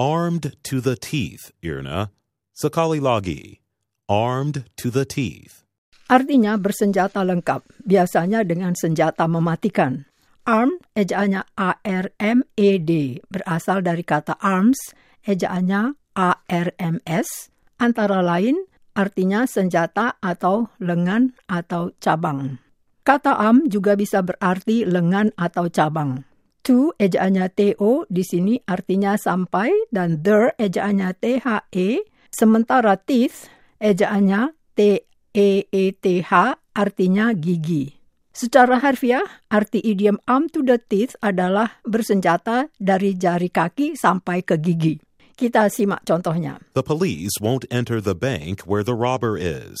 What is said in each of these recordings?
Armed to the teeth, Irna. Sekali lagi. Armed to the teeth. Artinya bersenjata lengkap, biasanya dengan senjata mematikan. Arm, ejaannya A-R-M-E-D, berasal dari kata arms, ejaannya ARMS, antara lain artinya senjata atau lengan atau cabang. Kata arm juga bisa berarti lengan atau cabang. To ejaannya TO di sini artinya sampai dan der ejaannya THE, sementara teeth ejaannya T-E-E-T-H artinya gigi. Secara harfiah, arti idiom arm to the teeth adalah bersenjata dari jari kaki sampai ke gigi. Kita simak contohnya. The police won't enter the bank where the robber is.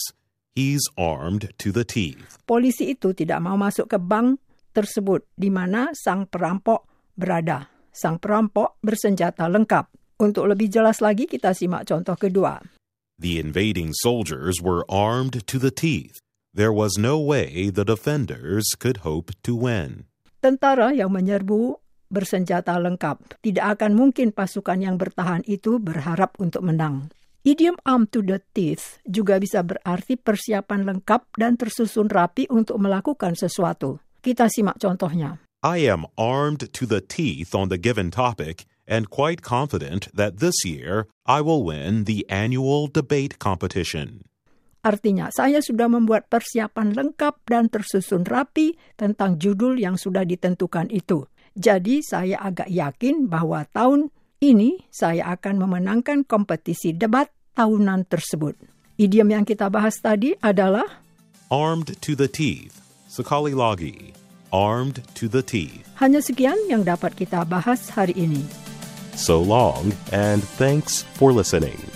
He's armed to the teeth. Polisi itu tidak mau masuk ke bank tersebut di mana sang perampok berada. Sang perampok bersenjata lengkap. Untuk lebih jelas lagi kita simak contoh kedua. The invading soldiers were armed to the teeth. There was no way the defenders could hope to win. Tentara yang menyerbu bersenjata lengkap. Tidak akan mungkin pasukan yang bertahan itu berharap untuk menang. Idiom arm to the teeth juga bisa berarti persiapan lengkap dan tersusun rapi untuk melakukan sesuatu. Kita simak contohnya. I am armed to the teeth on the given topic and quite confident that this year I will win the annual debate competition. Artinya, saya sudah membuat persiapan lengkap dan tersusun rapi tentang judul yang sudah ditentukan itu. Jadi, saya agak yakin bahwa tahun ini saya akan memenangkan kompetisi debat tahunan tersebut. Idiom yang kita bahas tadi adalah Armed to the teeth. Sekali lagi. Armed to the teeth. hanya sekian yang dapat kita bahas hari ini. So long, and thanks for listening.